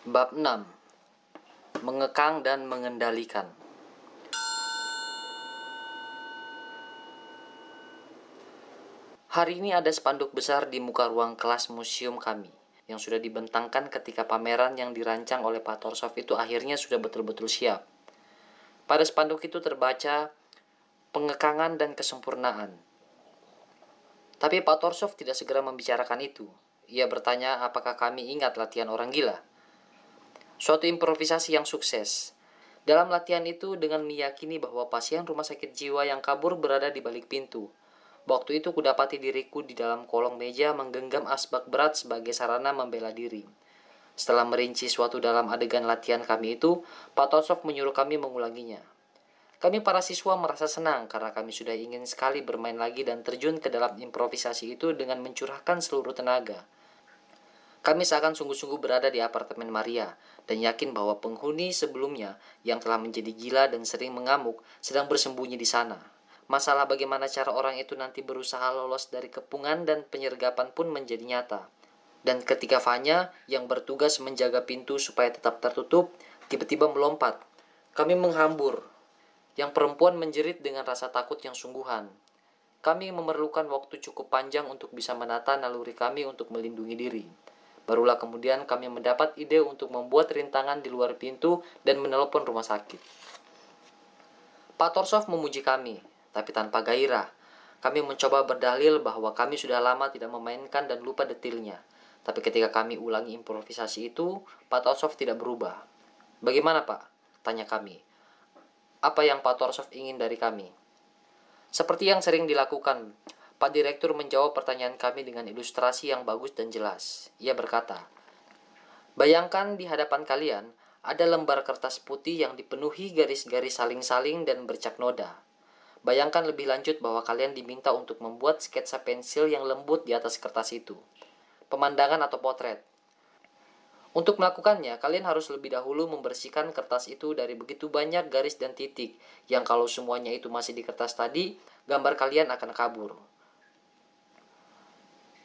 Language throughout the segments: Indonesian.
Bab 6 Mengekang dan mengendalikan Hari ini ada spanduk besar di muka ruang kelas museum kami yang sudah dibentangkan ketika pameran yang dirancang oleh Pak Torsov itu akhirnya sudah betul-betul siap. Pada spanduk itu terbaca pengekangan dan kesempurnaan. Tapi Pak Torsov tidak segera membicarakan itu. Ia bertanya apakah kami ingat latihan orang gila. Suatu improvisasi yang sukses. Dalam latihan itu dengan meyakini bahwa pasien rumah sakit jiwa yang kabur berada di balik pintu. Waktu itu kudapati diriku di dalam kolong meja menggenggam asbak berat sebagai sarana membela diri. Setelah merinci suatu dalam adegan latihan kami itu, Pak Tosok menyuruh kami mengulanginya. Kami para siswa merasa senang karena kami sudah ingin sekali bermain lagi dan terjun ke dalam improvisasi itu dengan mencurahkan seluruh tenaga. Kami seakan sungguh-sungguh berada di apartemen Maria dan yakin bahwa penghuni sebelumnya yang telah menjadi gila dan sering mengamuk sedang bersembunyi di sana. Masalah bagaimana cara orang itu nanti berusaha lolos dari kepungan dan penyergapan pun menjadi nyata. Dan ketika Fanya yang bertugas menjaga pintu supaya tetap tertutup, tiba-tiba melompat. Kami menghambur. Yang perempuan menjerit dengan rasa takut yang sungguhan. Kami memerlukan waktu cukup panjang untuk bisa menata naluri kami untuk melindungi diri. Barulah kemudian kami mendapat ide untuk membuat rintangan di luar pintu dan menelpon rumah sakit. Pak Torsov memuji kami, tapi tanpa gairah. Kami mencoba berdalil bahwa kami sudah lama tidak memainkan dan lupa detailnya. Tapi ketika kami ulangi improvisasi itu, Pak Torsov tidak berubah. Bagaimana Pak? Tanya kami. Apa yang Pak Torsov ingin dari kami? Seperti yang sering dilakukan, Pak Direktur menjawab pertanyaan kami dengan ilustrasi yang bagus dan jelas. Ia berkata, Bayangkan di hadapan kalian ada lembar kertas putih yang dipenuhi garis-garis saling-saling dan bercak noda. Bayangkan lebih lanjut bahwa kalian diminta untuk membuat sketsa pensil yang lembut di atas kertas itu. Pemandangan atau potret. Untuk melakukannya, kalian harus lebih dahulu membersihkan kertas itu dari begitu banyak garis dan titik, yang kalau semuanya itu masih di kertas tadi, gambar kalian akan kabur.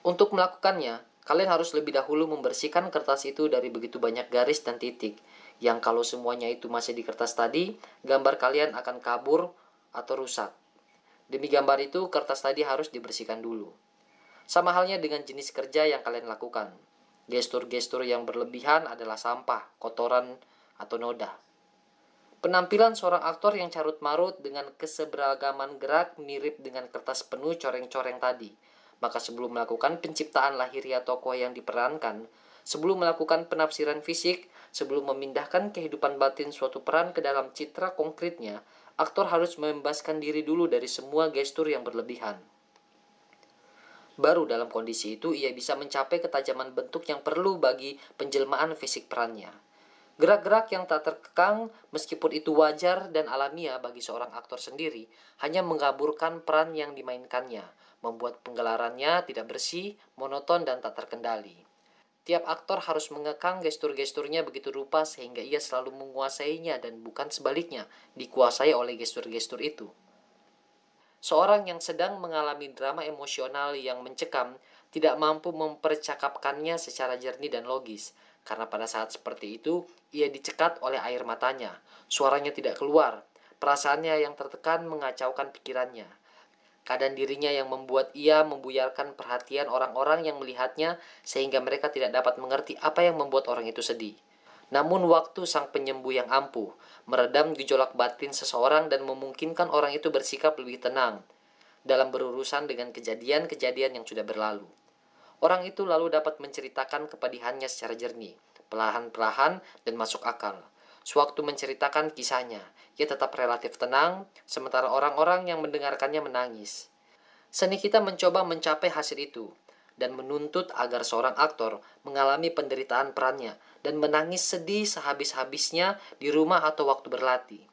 Untuk melakukannya, kalian harus lebih dahulu membersihkan kertas itu dari begitu banyak garis dan titik, yang kalau semuanya itu masih di kertas tadi, gambar kalian akan kabur atau rusak. Demi gambar itu, kertas tadi harus dibersihkan dulu. Sama halnya dengan jenis kerja yang kalian lakukan. Gestur-gestur yang berlebihan adalah sampah, kotoran, atau noda. Penampilan seorang aktor yang carut-marut dengan keseberagaman gerak mirip dengan kertas penuh coreng-coreng tadi – maka sebelum melakukan penciptaan lahiriah tokoh yang diperankan, sebelum melakukan penafsiran fisik, sebelum memindahkan kehidupan batin suatu peran ke dalam citra konkretnya, aktor harus membebaskan diri dulu dari semua gestur yang berlebihan. Baru dalam kondisi itu ia bisa mencapai ketajaman bentuk yang perlu bagi penjelmaan fisik perannya. Gerak-gerak yang tak terkekang, meskipun itu wajar dan alamiah bagi seorang aktor sendiri, hanya mengaburkan peran yang dimainkannya, membuat penggelarannya tidak bersih, monoton, dan tak terkendali. Tiap aktor harus mengekang gestur-gesturnya begitu rupa sehingga ia selalu menguasainya dan bukan sebaliknya, dikuasai oleh gestur-gestur itu. Seorang yang sedang mengalami drama emosional yang mencekam tidak mampu mempercakapkannya secara jernih dan logis, karena pada saat seperti itu ia dicekat oleh air matanya, suaranya tidak keluar, perasaannya yang tertekan mengacaukan pikirannya. Keadaan dirinya yang membuat ia membuyarkan perhatian orang-orang yang melihatnya sehingga mereka tidak dapat mengerti apa yang membuat orang itu sedih. Namun waktu sang penyembuh yang ampuh meredam gejolak batin seseorang dan memungkinkan orang itu bersikap lebih tenang dalam berurusan dengan kejadian-kejadian yang sudah berlalu. Orang itu lalu dapat menceritakan kepedihannya secara jernih, perlahan-perlahan dan masuk akal. Sewaktu menceritakan kisahnya, ia tetap relatif tenang, sementara orang-orang yang mendengarkannya menangis. Seni kita mencoba mencapai hasil itu, dan menuntut agar seorang aktor mengalami penderitaan perannya dan menangis sedih sehabis-habisnya di rumah atau waktu berlatih,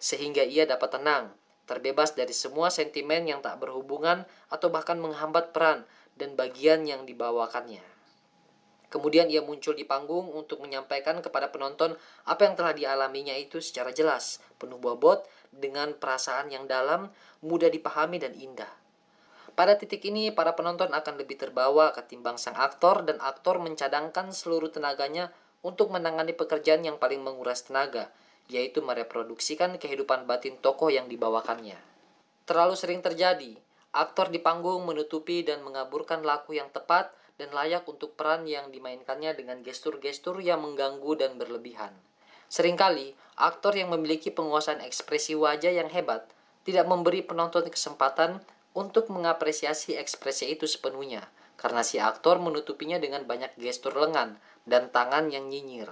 sehingga ia dapat tenang, terbebas dari semua sentimen yang tak berhubungan atau bahkan menghambat peran dan bagian yang dibawakannya. Kemudian ia muncul di panggung untuk menyampaikan kepada penonton apa yang telah dialaminya itu secara jelas, penuh bobot, dengan perasaan yang dalam, mudah dipahami dan indah. Pada titik ini, para penonton akan lebih terbawa ketimbang sang aktor dan aktor mencadangkan seluruh tenaganya untuk menangani pekerjaan yang paling menguras tenaga, yaitu mereproduksikan kehidupan batin tokoh yang dibawakannya. Terlalu sering terjadi, aktor di panggung menutupi dan mengaburkan laku yang tepat dan layak untuk peran yang dimainkannya dengan gestur-gestur yang mengganggu dan berlebihan. Seringkali, aktor yang memiliki penguasaan ekspresi wajah yang hebat tidak memberi penonton kesempatan untuk mengapresiasi ekspresi itu sepenuhnya, karena si aktor menutupinya dengan banyak gestur lengan dan tangan yang nyinyir.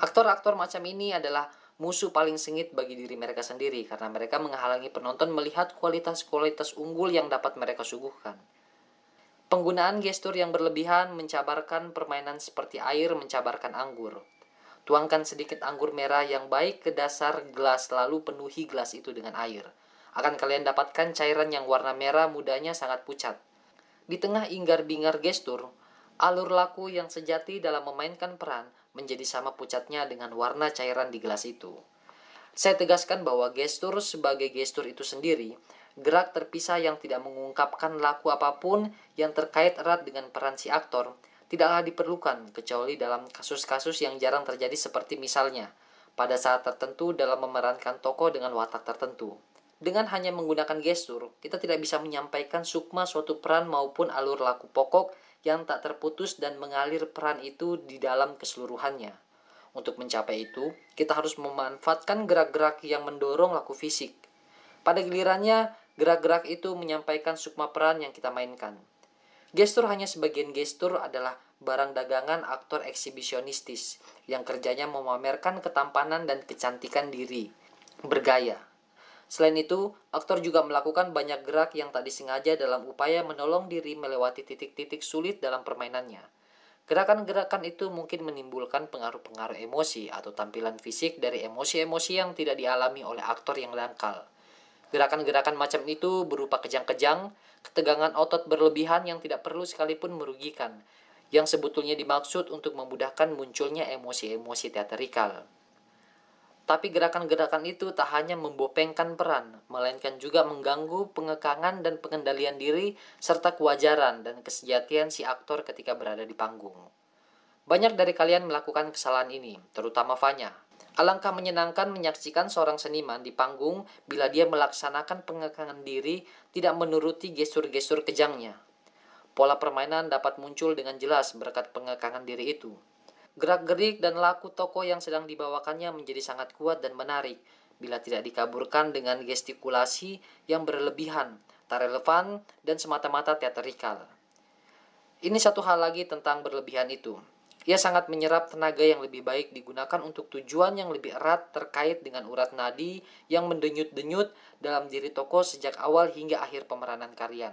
Aktor-aktor macam ini adalah musuh paling sengit bagi diri mereka sendiri karena mereka menghalangi penonton melihat kualitas-kualitas unggul yang dapat mereka suguhkan. Penggunaan gestur yang berlebihan mencabarkan permainan seperti air mencabarkan anggur. Tuangkan sedikit anggur merah yang baik ke dasar gelas lalu penuhi gelas itu dengan air. Akan kalian dapatkan cairan yang warna merah mudanya sangat pucat. Di tengah inggar-bingar gestur, alur laku yang sejati dalam memainkan peran menjadi sama pucatnya dengan warna cairan di gelas itu. Saya tegaskan bahwa gestur sebagai gestur itu sendiri, gerak terpisah yang tidak mengungkapkan laku apa pun yang terkait erat dengan peran si aktor, tidaklah diperlukan kecuali dalam kasus-kasus yang jarang terjadi seperti misalnya pada saat tertentu dalam memerankan tokoh dengan watak tertentu. Dengan hanya menggunakan gestur, kita tidak bisa menyampaikan sukma suatu peran maupun alur laku pokok yang tak terputus dan mengalir peran itu di dalam keseluruhannya. Untuk mencapai itu, kita harus memanfaatkan gerak-gerak yang mendorong laku fisik. Pada gilirannya, gerak-gerak itu menyampaikan sukma peran yang kita mainkan. Gestur hanya sebagian gestur adalah barang dagangan aktor eksibisionistis yang kerjanya memamerkan ketampanan dan kecantikan diri, bergaya, Selain itu, aktor juga melakukan banyak gerak yang tak disengaja dalam upaya menolong diri melewati titik-titik sulit dalam permainannya. Gerakan-gerakan itu mungkin menimbulkan pengaruh-pengaruh emosi atau tampilan fisik dari emosi-emosi yang tidak dialami oleh aktor yang dangkal. Gerakan-gerakan macam itu berupa kejang-kejang, ketegangan otot berlebihan yang tidak perlu sekalipun merugikan, yang sebetulnya dimaksud untuk memudahkan munculnya emosi-emosi teaterikal. Tapi gerakan-gerakan itu tak hanya membopengkan peran, melainkan juga mengganggu pengekangan dan pengendalian diri serta kewajaran dan kesejatian si aktor ketika berada di panggung. Banyak dari kalian melakukan kesalahan ini, terutama Fanya. Alangkah menyenangkan menyaksikan seorang seniman di panggung bila dia melaksanakan pengekangan diri tidak menuruti gestur-gestur kejangnya. Pola permainan dapat muncul dengan jelas berkat pengekangan diri itu. Gerak-gerik dan laku tokoh yang sedang dibawakannya menjadi sangat kuat dan menarik bila tidak dikaburkan dengan gestikulasi yang berlebihan, tak relevan, dan semata-mata teaterikal. Ini satu hal lagi tentang berlebihan itu. Ia sangat menyerap tenaga yang lebih baik digunakan untuk tujuan yang lebih erat terkait dengan urat nadi yang mendenyut-denyut dalam diri tokoh sejak awal hingga akhir pemeranan karyan.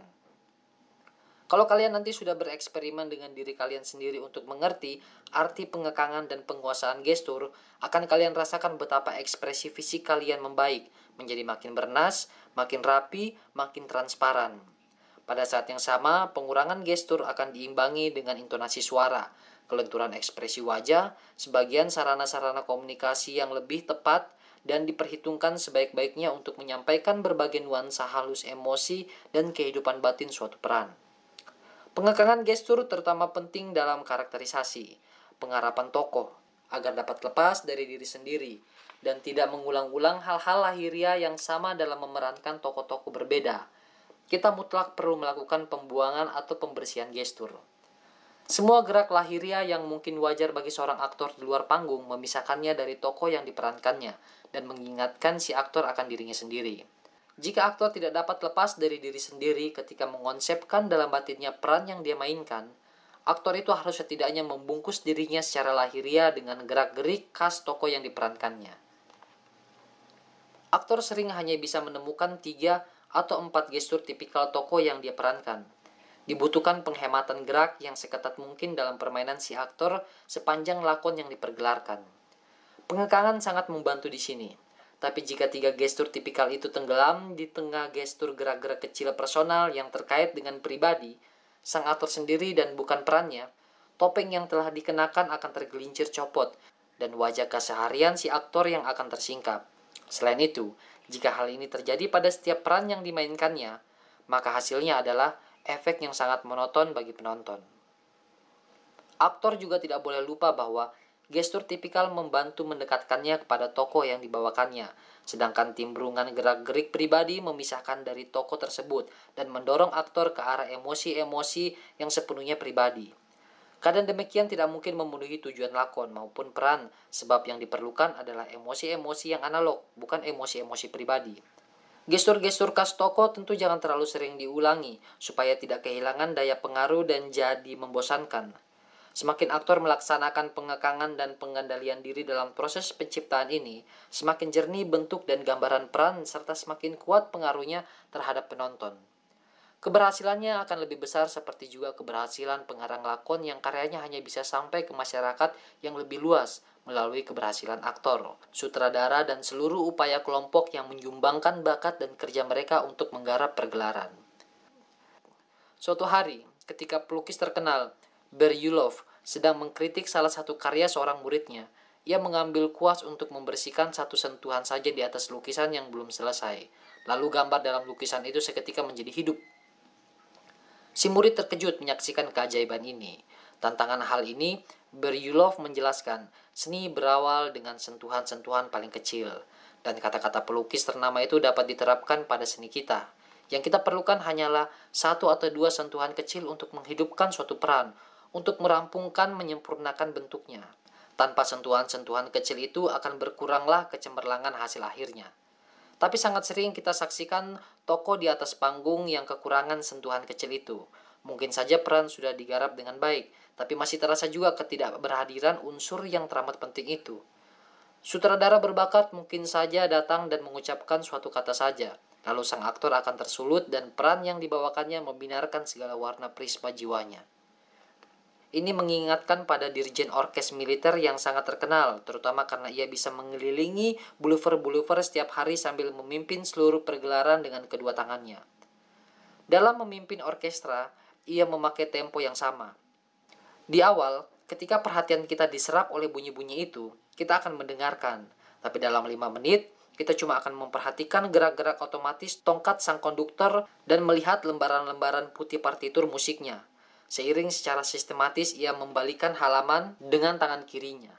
Kalau kalian nanti sudah bereksperimen dengan diri kalian sendiri untuk mengerti arti pengekangan dan penguasaan gestur, akan kalian rasakan betapa ekspresi fisik kalian membaik, menjadi makin bernas, makin rapi, makin transparan. Pada saat yang sama, pengurangan gestur akan diimbangi dengan intonasi suara, kelenturan ekspresi wajah, sebagian sarana-sarana komunikasi yang lebih tepat, dan diperhitungkan sebaik-baiknya untuk menyampaikan berbagai nuansa halus emosi dan kehidupan batin suatu peran. Pengekangan gestur terutama penting dalam karakterisasi, pengarapan tokoh, agar dapat lepas dari diri sendiri, dan tidak mengulang-ulang hal-hal lahiriah yang sama dalam memerankan tokoh-tokoh berbeda. Kita mutlak perlu melakukan pembuangan atau pembersihan gestur. Semua gerak lahiriah yang mungkin wajar bagi seorang aktor di luar panggung memisahkannya dari tokoh yang diperankannya dan mengingatkan si aktor akan dirinya sendiri. Jika aktor tidak dapat lepas dari diri sendiri ketika mengonsepkan dalam batinnya peran yang dia mainkan, aktor itu harus setidaknya membungkus dirinya secara lahiriah dengan gerak-gerik khas tokoh yang diperankannya. Aktor sering hanya bisa menemukan tiga atau empat gestur tipikal tokoh yang dia perankan. Dibutuhkan penghematan gerak yang seketat mungkin dalam permainan si aktor sepanjang lakon yang dipergelarkan. Pengekangan sangat membantu di sini tapi jika tiga gestur tipikal itu tenggelam di tengah gestur gerak-gerak kecil personal yang terkait dengan pribadi, sang aktor sendiri dan bukan perannya, topeng yang telah dikenakan akan tergelincir copot dan wajah keseharian si aktor yang akan tersingkap. Selain itu, jika hal ini terjadi pada setiap peran yang dimainkannya, maka hasilnya adalah efek yang sangat monoton bagi penonton. Aktor juga tidak boleh lupa bahwa gestur tipikal membantu mendekatkannya kepada tokoh yang dibawakannya, sedangkan timbrungan gerak-gerik pribadi memisahkan dari tokoh tersebut dan mendorong aktor ke arah emosi-emosi yang sepenuhnya pribadi. Kadang demikian tidak mungkin memenuhi tujuan lakon maupun peran, sebab yang diperlukan adalah emosi-emosi yang analog, bukan emosi-emosi pribadi. Gestur-gestur khas tokoh tentu jangan terlalu sering diulangi, supaya tidak kehilangan daya pengaruh dan jadi membosankan. Semakin aktor melaksanakan pengekangan dan pengendalian diri dalam proses penciptaan ini, semakin jernih bentuk dan gambaran peran serta semakin kuat pengaruhnya terhadap penonton. Keberhasilannya akan lebih besar seperti juga keberhasilan pengarang lakon yang karyanya hanya bisa sampai ke masyarakat yang lebih luas melalui keberhasilan aktor, sutradara, dan seluruh upaya kelompok yang menyumbangkan bakat dan kerja mereka untuk menggarap pergelaran. Suatu hari, ketika pelukis terkenal Beryulov sedang mengkritik salah satu karya seorang muridnya. Ia mengambil kuas untuk membersihkan satu sentuhan saja di atas lukisan yang belum selesai. Lalu gambar dalam lukisan itu seketika menjadi hidup. Si murid terkejut menyaksikan keajaiban ini. Tantangan hal ini, Beryulov menjelaskan, seni berawal dengan sentuhan-sentuhan paling kecil. Dan kata-kata pelukis ternama itu dapat diterapkan pada seni kita. Yang kita perlukan hanyalah satu atau dua sentuhan kecil untuk menghidupkan suatu peran, untuk merampungkan menyempurnakan bentuknya. Tanpa sentuhan-sentuhan kecil itu akan berkuranglah kecemerlangan hasil akhirnya. Tapi sangat sering kita saksikan toko di atas panggung yang kekurangan sentuhan kecil itu. Mungkin saja peran sudah digarap dengan baik, tapi masih terasa juga ketidakberhadiran unsur yang teramat penting itu. Sutradara berbakat mungkin saja datang dan mengucapkan suatu kata saja, lalu sang aktor akan tersulut dan peran yang dibawakannya membinarkan segala warna prisma jiwanya. Ini mengingatkan pada dirjen orkes militer yang sangat terkenal, terutama karena ia bisa mengelilingi buluver-buluver setiap hari sambil memimpin seluruh pergelaran dengan kedua tangannya. Dalam memimpin orkestra, ia memakai tempo yang sama. Di awal, ketika perhatian kita diserap oleh bunyi-bunyi itu, kita akan mendengarkan. Tapi dalam lima menit, kita cuma akan memperhatikan gerak-gerak otomatis tongkat sang konduktor dan melihat lembaran-lembaran putih partitur musiknya. Seiring secara sistematis ia membalikan halaman dengan tangan kirinya.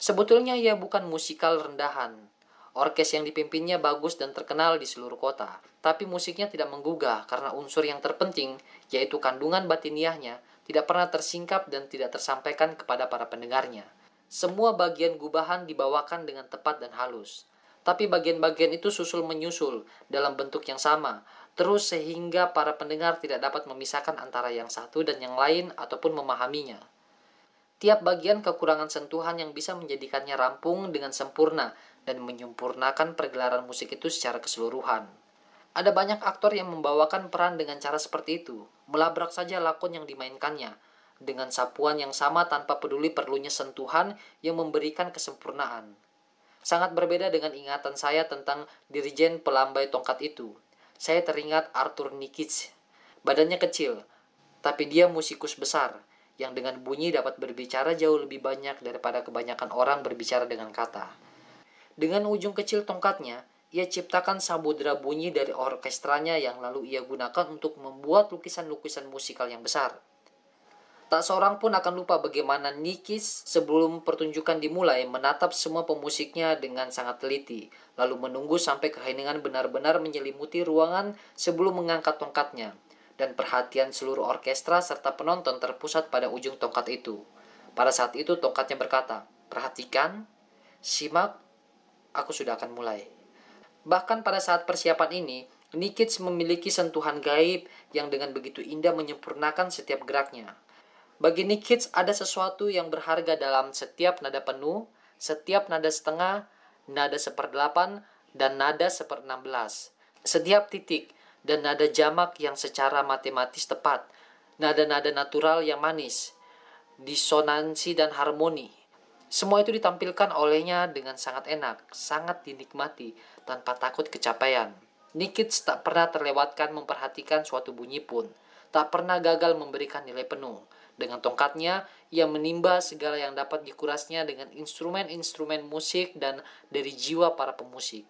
Sebetulnya ia bukan musikal rendahan. Orkes yang dipimpinnya bagus dan terkenal di seluruh kota, tapi musiknya tidak menggugah karena unsur yang terpenting, yaitu kandungan batiniahnya, tidak pernah tersingkap dan tidak tersampaikan kepada para pendengarnya. Semua bagian gubahan dibawakan dengan tepat dan halus, tapi bagian-bagian itu susul menyusul dalam bentuk yang sama, terus sehingga para pendengar tidak dapat memisahkan antara yang satu dan yang lain ataupun memahaminya. Tiap bagian kekurangan sentuhan yang bisa menjadikannya rampung dengan sempurna dan menyempurnakan pergelaran musik itu secara keseluruhan. Ada banyak aktor yang membawakan peran dengan cara seperti itu, melabrak saja lakon yang dimainkannya, dengan sapuan yang sama tanpa peduli perlunya sentuhan yang memberikan kesempurnaan. Sangat berbeda dengan ingatan saya tentang dirijen pelambai tongkat itu, saya teringat Arthur Nikic. Badannya kecil, tapi dia musikus besar yang dengan bunyi dapat berbicara jauh lebih banyak daripada kebanyakan orang berbicara dengan kata. Dengan ujung kecil tongkatnya, ia ciptakan samudera bunyi dari orkestranya yang lalu ia gunakan untuk membuat lukisan-lukisan musikal yang besar. Tak seorang pun akan lupa bagaimana Nikis sebelum pertunjukan dimulai menatap semua pemusiknya dengan sangat teliti, lalu menunggu sampai keheningan benar-benar menyelimuti ruangan sebelum mengangkat tongkatnya, dan perhatian seluruh orkestra serta penonton terpusat pada ujung tongkat itu. Pada saat itu tongkatnya berkata, perhatikan, simak, aku sudah akan mulai. Bahkan pada saat persiapan ini, Nikits memiliki sentuhan gaib yang dengan begitu indah menyempurnakan setiap geraknya. Bagi Nikits ada sesuatu yang berharga dalam setiap nada penuh, setiap nada setengah, nada seperdelapan, dan nada seperenam belas. Setiap titik dan nada jamak yang secara matematis tepat, nada-nada natural yang manis, disonansi dan harmoni. Semua itu ditampilkan olehnya dengan sangat enak, sangat dinikmati, tanpa takut kecapaian. Nikits tak pernah terlewatkan memperhatikan suatu bunyi pun, tak pernah gagal memberikan nilai penuh. Dengan tongkatnya, ia menimba segala yang dapat dikurasnya dengan instrumen-instrumen musik dan dari jiwa para pemusik.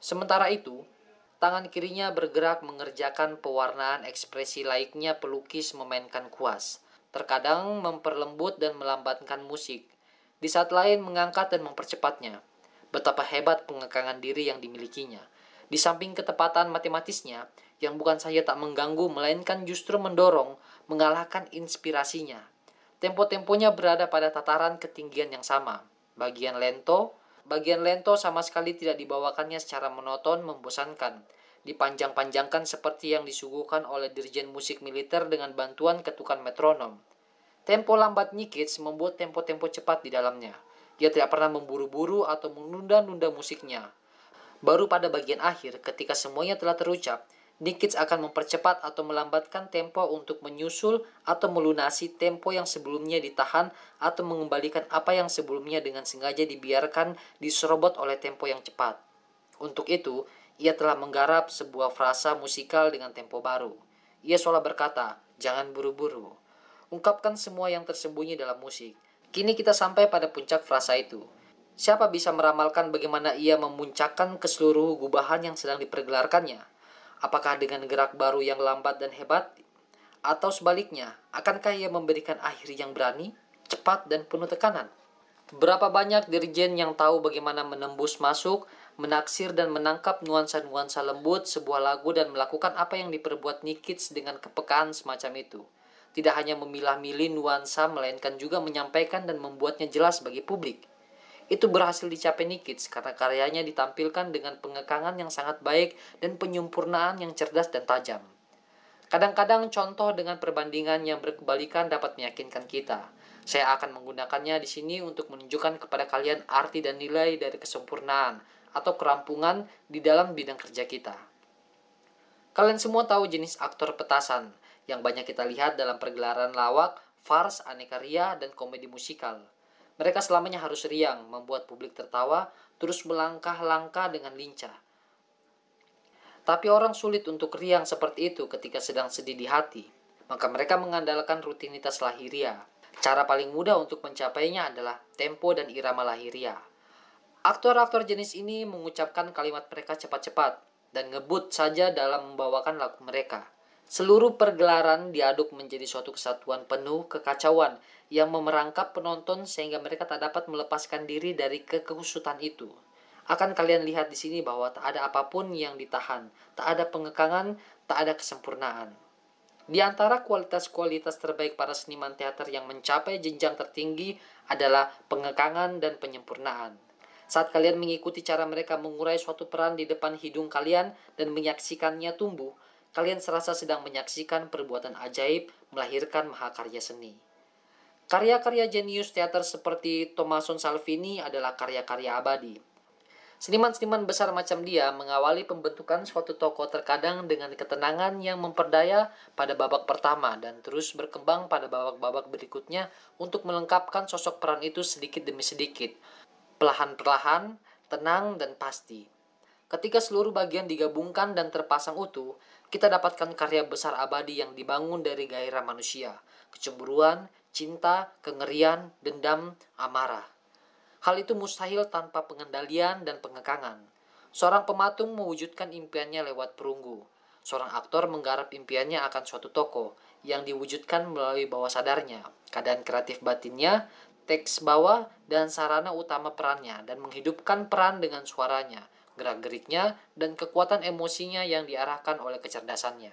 Sementara itu, tangan kirinya bergerak mengerjakan pewarnaan ekspresi laiknya pelukis memainkan kuas. terkadang memperlembut dan melambatkan musik, di saat lain mengangkat dan mempercepatnya. Betapa hebat pengekangan diri yang dimilikinya. Di samping ketepatan matematisnya, yang bukan saja tak mengganggu, melainkan justru mendorong, mengalahkan inspirasinya. Tempo-temponya berada pada tataran ketinggian yang sama. Bagian lento, bagian lento sama sekali tidak dibawakannya secara monoton membosankan. Dipanjang-panjangkan seperti yang disuguhkan oleh dirjen musik militer dengan bantuan ketukan metronom. Tempo lambat Nikits membuat tempo-tempo cepat di dalamnya. Dia tidak pernah memburu-buru atau menunda-nunda musiknya. Baru pada bagian akhir, ketika semuanya telah terucap, Nikits akan mempercepat atau melambatkan tempo untuk menyusul atau melunasi tempo yang sebelumnya ditahan atau mengembalikan apa yang sebelumnya dengan sengaja dibiarkan diserobot oleh tempo yang cepat. Untuk itu, ia telah menggarap sebuah frasa musikal dengan tempo baru. Ia seolah berkata, jangan buru-buru. Ungkapkan semua yang tersembunyi dalam musik. Kini kita sampai pada puncak frasa itu. Siapa bisa meramalkan bagaimana ia memuncakkan ke seluruh gubahan yang sedang dipergelarkannya? Apakah dengan gerak baru yang lambat dan hebat? Atau sebaliknya, akankah ia memberikan akhir yang berani, cepat, dan penuh tekanan? Berapa banyak dirjen yang tahu bagaimana menembus masuk, menaksir dan menangkap nuansa-nuansa lembut sebuah lagu dan melakukan apa yang diperbuat Nikits dengan kepekaan semacam itu tidak hanya memilah-milih nuansa, melainkan juga menyampaikan dan membuatnya jelas bagi publik. Itu berhasil dicapai Nikits karena karyanya ditampilkan dengan pengekangan yang sangat baik dan penyempurnaan yang cerdas dan tajam. Kadang-kadang contoh dengan perbandingan yang berkebalikan dapat meyakinkan kita. Saya akan menggunakannya di sini untuk menunjukkan kepada kalian arti dan nilai dari kesempurnaan atau kerampungan di dalam bidang kerja kita. Kalian semua tahu jenis aktor petasan, yang banyak kita lihat dalam pergelaran lawak, fars, aneka ria, dan komedi musikal. Mereka selamanya harus riang, membuat publik tertawa, terus melangkah-langkah dengan lincah. Tapi orang sulit untuk riang seperti itu ketika sedang sedih di hati. Maka mereka mengandalkan rutinitas lahiria. Cara paling mudah untuk mencapainya adalah tempo dan irama lahiria. Aktor-aktor jenis ini mengucapkan kalimat mereka cepat-cepat dan ngebut saja dalam membawakan lagu mereka. Seluruh pergelaran diaduk menjadi suatu kesatuan penuh kekacauan yang memerangkap penonton sehingga mereka tak dapat melepaskan diri dari kekusutan itu. Akan kalian lihat di sini bahwa tak ada apa pun yang ditahan, tak ada pengekangan, tak ada kesempurnaan. Di antara kualitas-kualitas terbaik para seniman teater yang mencapai jenjang tertinggi adalah pengekangan dan penyempurnaan. Saat kalian mengikuti cara mereka mengurai suatu peran di depan hidung kalian dan menyaksikannya tumbuh, kalian serasa sedang menyaksikan perbuatan ajaib melahirkan mahakarya seni. Karya-karya jenius teater seperti Tommaso Salvini adalah karya-karya abadi. Seniman-seniman besar macam dia mengawali pembentukan suatu tokoh terkadang dengan ketenangan yang memperdaya pada babak pertama dan terus berkembang pada babak-babak berikutnya untuk melengkapkan sosok peran itu sedikit demi sedikit, perlahan-perlahan, tenang dan pasti. Ketika seluruh bagian digabungkan dan terpasang utuh, kita dapatkan karya besar abadi yang dibangun dari gairah manusia, kecemburuan, cinta, kengerian, dendam, amarah. Hal itu mustahil tanpa pengendalian dan pengekangan. Seorang pematung mewujudkan impiannya lewat perunggu. Seorang aktor menggarap impiannya akan suatu toko yang diwujudkan melalui bawah sadarnya, keadaan kreatif batinnya, teks bawah, dan sarana utama perannya, dan menghidupkan peran dengan suaranya, gerak-geriknya, dan kekuatan emosinya yang diarahkan oleh kecerdasannya.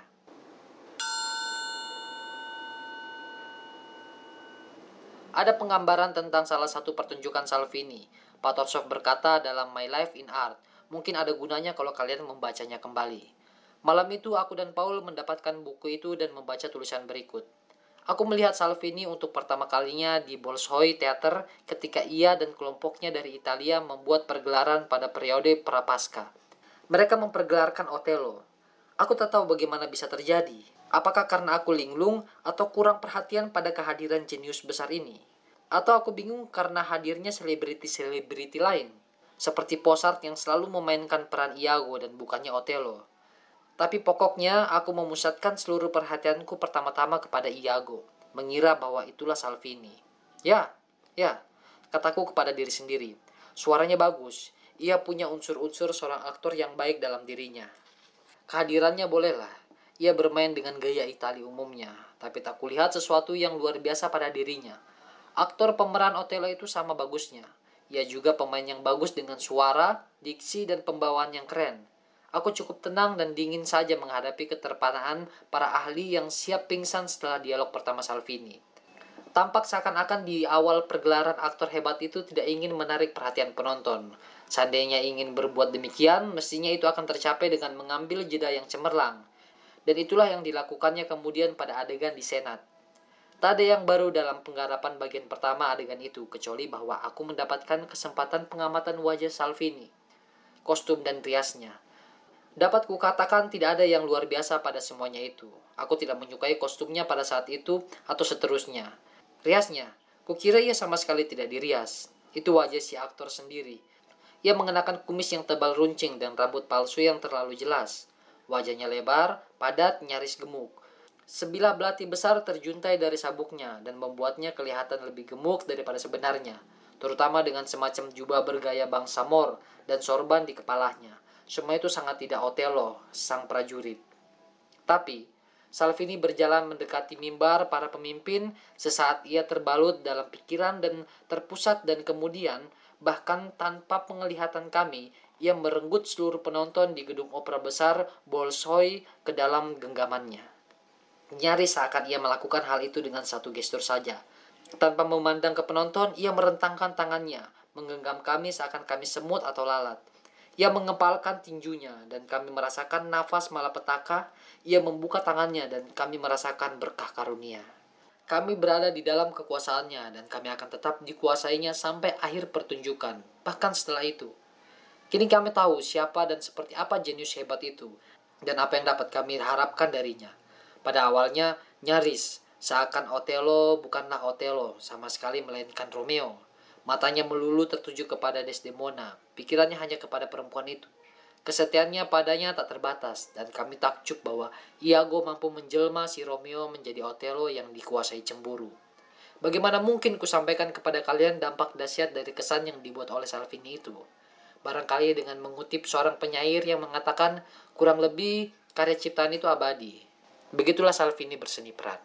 Ada penggambaran tentang salah satu pertunjukan Salvini. Patorsov berkata dalam My Life in Art, mungkin ada gunanya kalau kalian membacanya kembali. Malam itu aku dan Paul mendapatkan buku itu dan membaca tulisan berikut. Aku melihat Salvini untuk pertama kalinya di Bolshoi Theater ketika ia dan kelompoknya dari Italia membuat pergelaran pada periode Prapaskah. Mereka mempergelarkan Othello. Aku tak tahu bagaimana bisa terjadi. Apakah karena aku linglung atau kurang perhatian pada kehadiran jenius besar ini? Atau aku bingung karena hadirnya selebriti-selebriti lain? Seperti Posart yang selalu memainkan peran Iago dan bukannya Othello. Tapi pokoknya aku memusatkan seluruh perhatianku pertama-tama kepada Iago, mengira bahwa itulah Salvini. Ya, ya, kataku kepada diri sendiri. Suaranya bagus, ia punya unsur-unsur seorang aktor yang baik dalam dirinya. Kehadirannya bolehlah, ia bermain dengan gaya Itali umumnya. tapi tak kulihat sesuatu yang luar biasa pada dirinya. Aktor pemeran Otelo itu sama bagusnya. Ia juga pemain yang bagus dengan suara, diksi, dan pembawaan yang keren. Aku cukup tenang dan dingin saja menghadapi keterpanaan para ahli yang siap pingsan setelah dialog pertama Salvini. Tampak seakan-akan di awal pergelaran aktor hebat itu tidak ingin menarik perhatian penonton. Seandainya ingin berbuat demikian, mestinya itu akan tercapai dengan mengambil jeda yang cemerlang. Dan itulah yang dilakukannya kemudian pada adegan di Senat. Tak ada yang baru dalam penggarapan bagian pertama adegan itu, kecuali bahwa aku mendapatkan kesempatan pengamatan wajah Salvini, kostum dan riasnya. Dapat kukatakan tidak ada yang luar biasa pada semuanya itu. Aku tidak menyukai kostumnya pada saat itu atau seterusnya. Riasnya, kukira ia sama sekali tidak dirias. Itu wajah si aktor sendiri. Ia mengenakan kumis yang tebal runcing dan rambut palsu yang terlalu jelas. Wajahnya lebar, padat, nyaris gemuk. Sebilah belati besar terjuntai dari sabuknya dan membuatnya kelihatan lebih gemuk daripada sebenarnya, terutama dengan semacam jubah bergaya bangsa Mor dan sorban di kepalanya. Semua itu sangat tidak Otelo, sang prajurit. Tapi, Salvini berjalan mendekati mimbar para pemimpin sesaat ia terbalut dalam pikiran dan terpusat dan kemudian Bahkan tanpa penglihatan kami, ia merenggut seluruh penonton di gedung opera besar Bolshoi ke dalam genggamannya. Nyaris seakan ia melakukan hal itu dengan satu gestur saja. Tanpa memandang ke penonton, ia merentangkan tangannya, menggenggam kami seakan kami semut atau lalat. Ia mengepalkan tinjunya dan kami merasakan nafas malapetaka. Ia membuka tangannya dan kami merasakan berkah karunia. Kami berada di dalam kekuasaannya dan kami akan tetap dikuasainya sampai akhir pertunjukan, bahkan setelah itu. Kini kami tahu siapa dan seperti apa jenius hebat itu, dan apa yang dapat kami harapkan darinya. Pada awalnya, nyaris, seakan Otelo bukanlah Otelo, sama sekali melainkan Romeo. Matanya melulu tertuju kepada Desdemona, pikirannya hanya kepada perempuan itu. Kesetiaannya padanya tak terbatas, dan kami takjub bahwa Iago mampu menjelma si Romeo menjadi Otelo yang dikuasai cemburu. Bagaimana mungkin kusampaikan kepada kalian dampak dahsyat dari kesan yang dibuat oleh Salvini itu? Barangkali dengan mengutip seorang penyair yang mengatakan kurang lebih karya ciptaan itu abadi. Begitulah Salvini berseni peran.